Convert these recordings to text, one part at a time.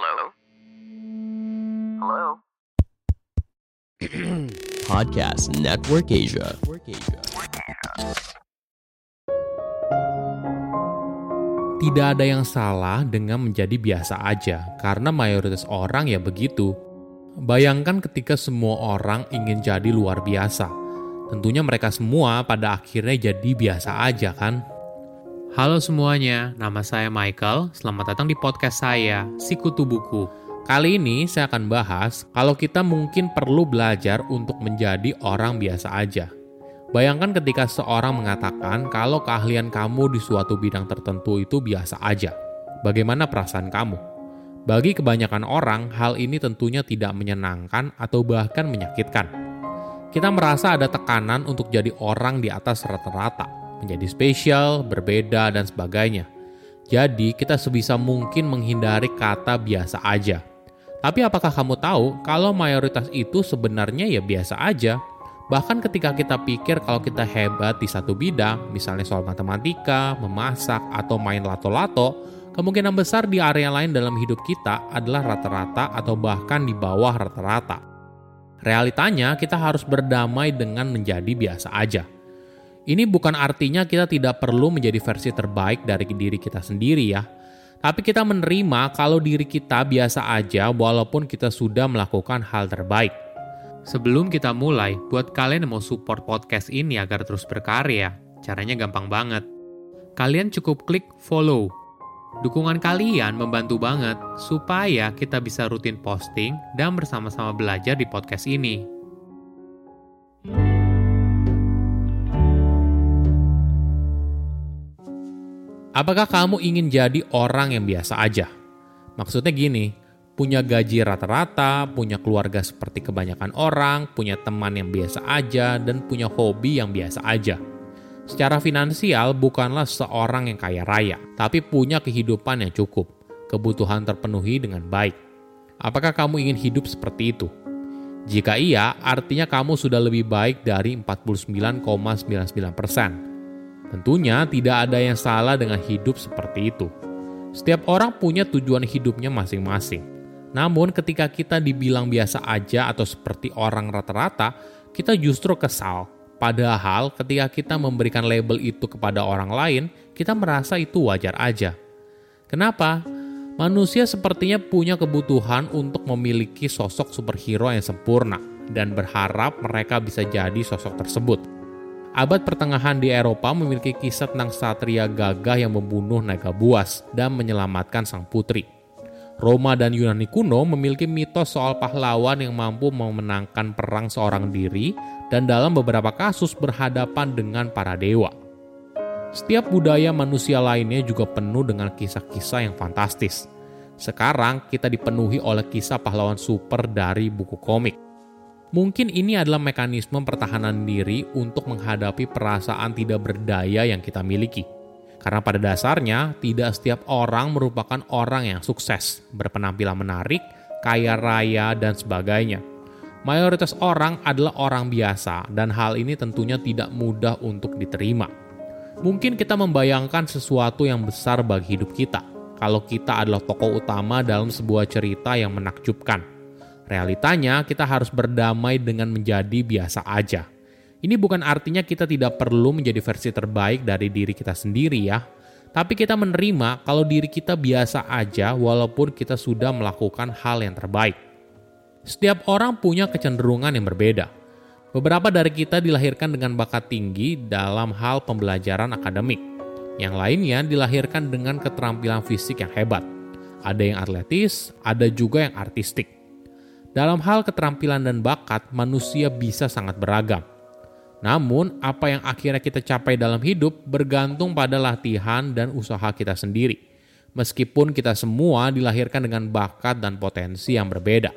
Hello? Hello? Podcast Network Asia. Tidak ada yang salah dengan menjadi biasa aja, karena mayoritas orang ya begitu. Bayangkan ketika semua orang ingin jadi luar biasa. Tentunya mereka semua pada akhirnya jadi biasa aja kan? Halo semuanya, nama saya Michael. Selamat datang di podcast saya, Sikutu Buku. Kali ini saya akan bahas kalau kita mungkin perlu belajar untuk menjadi orang biasa aja. Bayangkan ketika seorang mengatakan kalau keahlian kamu di suatu bidang tertentu itu biasa aja. Bagaimana perasaan kamu? Bagi kebanyakan orang, hal ini tentunya tidak menyenangkan atau bahkan menyakitkan. Kita merasa ada tekanan untuk jadi orang di atas rata-rata, menjadi spesial, berbeda, dan sebagainya. Jadi, kita sebisa mungkin menghindari kata biasa aja. Tapi apakah kamu tahu kalau mayoritas itu sebenarnya ya biasa aja? Bahkan ketika kita pikir kalau kita hebat di satu bidang, misalnya soal matematika, memasak, atau main lato-lato, kemungkinan besar di area lain dalam hidup kita adalah rata-rata atau bahkan di bawah rata-rata. Realitanya, kita harus berdamai dengan menjadi biasa aja. Ini bukan artinya kita tidak perlu menjadi versi terbaik dari diri kita sendiri ya. Tapi kita menerima kalau diri kita biasa aja walaupun kita sudah melakukan hal terbaik. Sebelum kita mulai, buat kalian yang mau support podcast ini agar terus berkarya, caranya gampang banget. Kalian cukup klik follow. Dukungan kalian membantu banget supaya kita bisa rutin posting dan bersama-sama belajar di podcast ini. Apakah kamu ingin jadi orang yang biasa aja? Maksudnya gini, punya gaji rata-rata, punya keluarga seperti kebanyakan orang, punya teman yang biasa aja, dan punya hobi yang biasa aja. Secara finansial bukanlah seorang yang kaya raya, tapi punya kehidupan yang cukup, kebutuhan terpenuhi dengan baik. Apakah kamu ingin hidup seperti itu? Jika iya, artinya kamu sudah lebih baik dari 49,99 persen. Tentunya tidak ada yang salah dengan hidup seperti itu. Setiap orang punya tujuan hidupnya masing-masing. Namun ketika kita dibilang biasa aja atau seperti orang rata-rata, kita justru kesal. Padahal ketika kita memberikan label itu kepada orang lain, kita merasa itu wajar aja. Kenapa? Manusia sepertinya punya kebutuhan untuk memiliki sosok superhero yang sempurna dan berharap mereka bisa jadi sosok tersebut. Abad pertengahan di Eropa memiliki kisah tentang satria gagah yang membunuh naga buas dan menyelamatkan sang putri. Roma dan Yunani kuno memiliki mitos soal pahlawan yang mampu memenangkan perang seorang diri dan dalam beberapa kasus berhadapan dengan para dewa. Setiap budaya manusia lainnya juga penuh dengan kisah-kisah yang fantastis. Sekarang kita dipenuhi oleh kisah pahlawan super dari buku komik. Mungkin ini adalah mekanisme pertahanan diri untuk menghadapi perasaan tidak berdaya yang kita miliki. Karena pada dasarnya, tidak setiap orang merupakan orang yang sukses, berpenampilan menarik, kaya raya, dan sebagainya. Mayoritas orang adalah orang biasa, dan hal ini tentunya tidak mudah untuk diterima. Mungkin kita membayangkan sesuatu yang besar bagi hidup kita, kalau kita adalah tokoh utama dalam sebuah cerita yang menakjubkan Realitanya, kita harus berdamai dengan menjadi biasa aja. Ini bukan artinya kita tidak perlu menjadi versi terbaik dari diri kita sendiri, ya. Tapi kita menerima kalau diri kita biasa aja, walaupun kita sudah melakukan hal yang terbaik. Setiap orang punya kecenderungan yang berbeda. Beberapa dari kita dilahirkan dengan bakat tinggi dalam hal pembelajaran akademik. Yang lainnya dilahirkan dengan keterampilan fisik yang hebat. Ada yang atletis, ada juga yang artistik. Dalam hal keterampilan dan bakat, manusia bisa sangat beragam. Namun, apa yang akhirnya kita capai dalam hidup bergantung pada latihan dan usaha kita sendiri. Meskipun kita semua dilahirkan dengan bakat dan potensi yang berbeda.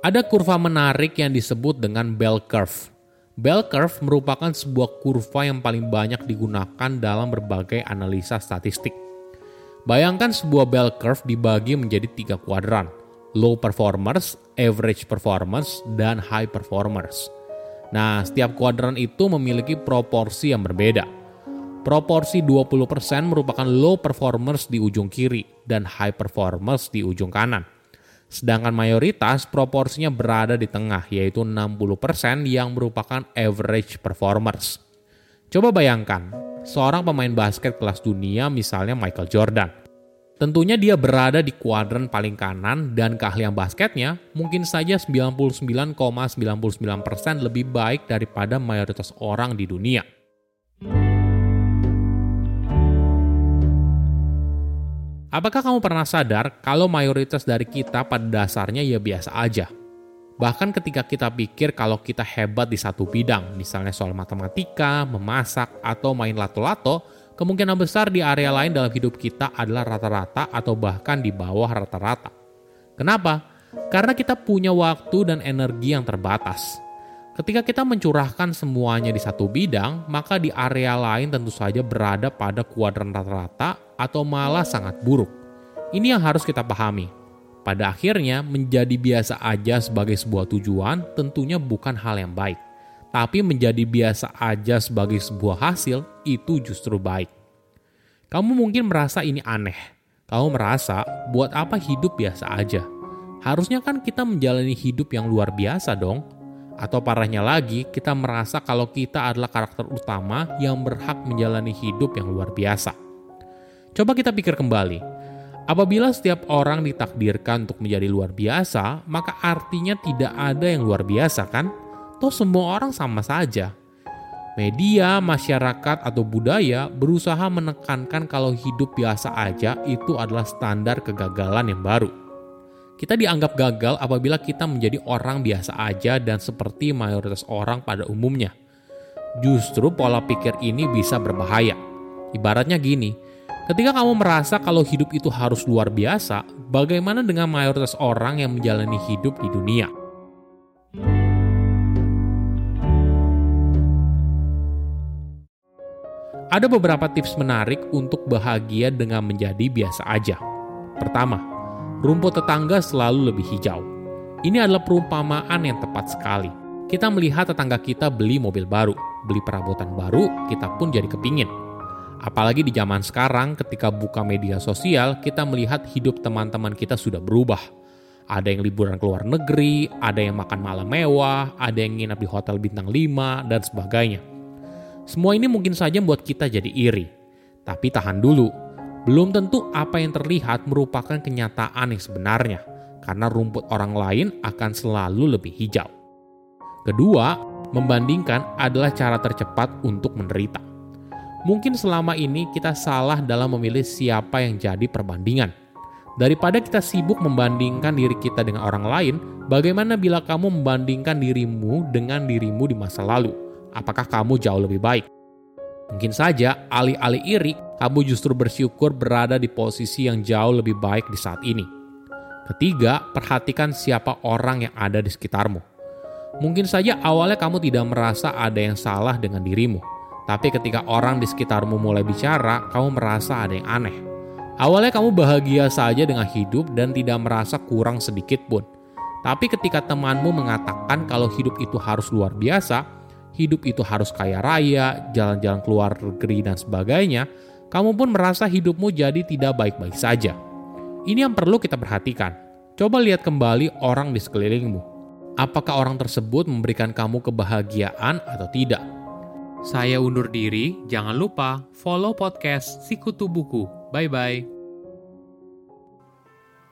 Ada kurva menarik yang disebut dengan bell curve. Bell curve merupakan sebuah kurva yang paling banyak digunakan dalam berbagai analisa statistik. Bayangkan sebuah bell curve dibagi menjadi tiga kuadran – low performers, average performers, dan high performers. Nah, setiap kuadran itu memiliki proporsi yang berbeda. Proporsi 20% merupakan low performers di ujung kiri dan high performers di ujung kanan. Sedangkan mayoritas proporsinya berada di tengah yaitu 60% yang merupakan average performers. Coba bayangkan, seorang pemain basket kelas dunia misalnya Michael Jordan. Tentunya dia berada di kuadran paling kanan dan keahlian basketnya mungkin saja 99,99% ,99 lebih baik daripada mayoritas orang di dunia. Apakah kamu pernah sadar kalau mayoritas dari kita pada dasarnya ya biasa aja? Bahkan ketika kita pikir kalau kita hebat di satu bidang, misalnya soal matematika, memasak, atau main lato-lato, kemungkinan besar di area lain dalam hidup kita adalah rata-rata atau bahkan di bawah rata-rata. Kenapa? Karena kita punya waktu dan energi yang terbatas. Ketika kita mencurahkan semuanya di satu bidang, maka di area lain tentu saja berada pada kuadran rata-rata atau malah sangat buruk. Ini yang harus kita pahami. Pada akhirnya, menjadi biasa aja sebagai sebuah tujuan tentunya bukan hal yang baik. Tapi menjadi biasa aja sebagai sebuah hasil itu justru baik. Kamu mungkin merasa ini aneh. Kamu merasa, buat apa hidup biasa aja? Harusnya kan kita menjalani hidup yang luar biasa dong atau parahnya lagi, kita merasa kalau kita adalah karakter utama yang berhak menjalani hidup yang luar biasa. Coba kita pikir kembali. Apabila setiap orang ditakdirkan untuk menjadi luar biasa, maka artinya tidak ada yang luar biasa kan? Toh semua orang sama saja. Media, masyarakat, atau budaya berusaha menekankan kalau hidup biasa aja itu adalah standar kegagalan yang baru. Kita dianggap gagal apabila kita menjadi orang biasa aja dan seperti mayoritas orang pada umumnya. Justru pola pikir ini bisa berbahaya. Ibaratnya gini, ketika kamu merasa kalau hidup itu harus luar biasa, bagaimana dengan mayoritas orang yang menjalani hidup di dunia? Ada beberapa tips menarik untuk bahagia dengan menjadi biasa aja. Pertama, rumput tetangga selalu lebih hijau. Ini adalah perumpamaan yang tepat sekali. Kita melihat tetangga kita beli mobil baru, beli perabotan baru, kita pun jadi kepingin. Apalagi di zaman sekarang ketika buka media sosial, kita melihat hidup teman-teman kita sudah berubah. Ada yang liburan ke luar negeri, ada yang makan malam mewah, ada yang nginap di hotel bintang 5, dan sebagainya. Semua ini mungkin saja membuat kita jadi iri. Tapi tahan dulu, belum tentu apa yang terlihat merupakan kenyataan yang sebenarnya, karena rumput orang lain akan selalu lebih hijau. Kedua, membandingkan adalah cara tercepat untuk menderita. Mungkin selama ini kita salah dalam memilih siapa yang jadi perbandingan. Daripada kita sibuk membandingkan diri kita dengan orang lain, bagaimana bila kamu membandingkan dirimu dengan dirimu di masa lalu? Apakah kamu jauh lebih baik? Mungkin saja alih-alih iri, kamu justru bersyukur berada di posisi yang jauh lebih baik di saat ini. Ketiga, perhatikan siapa orang yang ada di sekitarmu. Mungkin saja awalnya kamu tidak merasa ada yang salah dengan dirimu, tapi ketika orang di sekitarmu mulai bicara, kamu merasa ada yang aneh. Awalnya kamu bahagia saja dengan hidup dan tidak merasa kurang sedikit pun. Tapi ketika temanmu mengatakan kalau hidup itu harus luar biasa, hidup itu harus kaya raya, jalan-jalan keluar negeri dan sebagainya, kamu pun merasa hidupmu jadi tidak baik-baik saja. Ini yang perlu kita perhatikan. Coba lihat kembali orang di sekelilingmu. Apakah orang tersebut memberikan kamu kebahagiaan atau tidak? Saya undur diri, jangan lupa follow podcast Sikutu Buku. Bye-bye.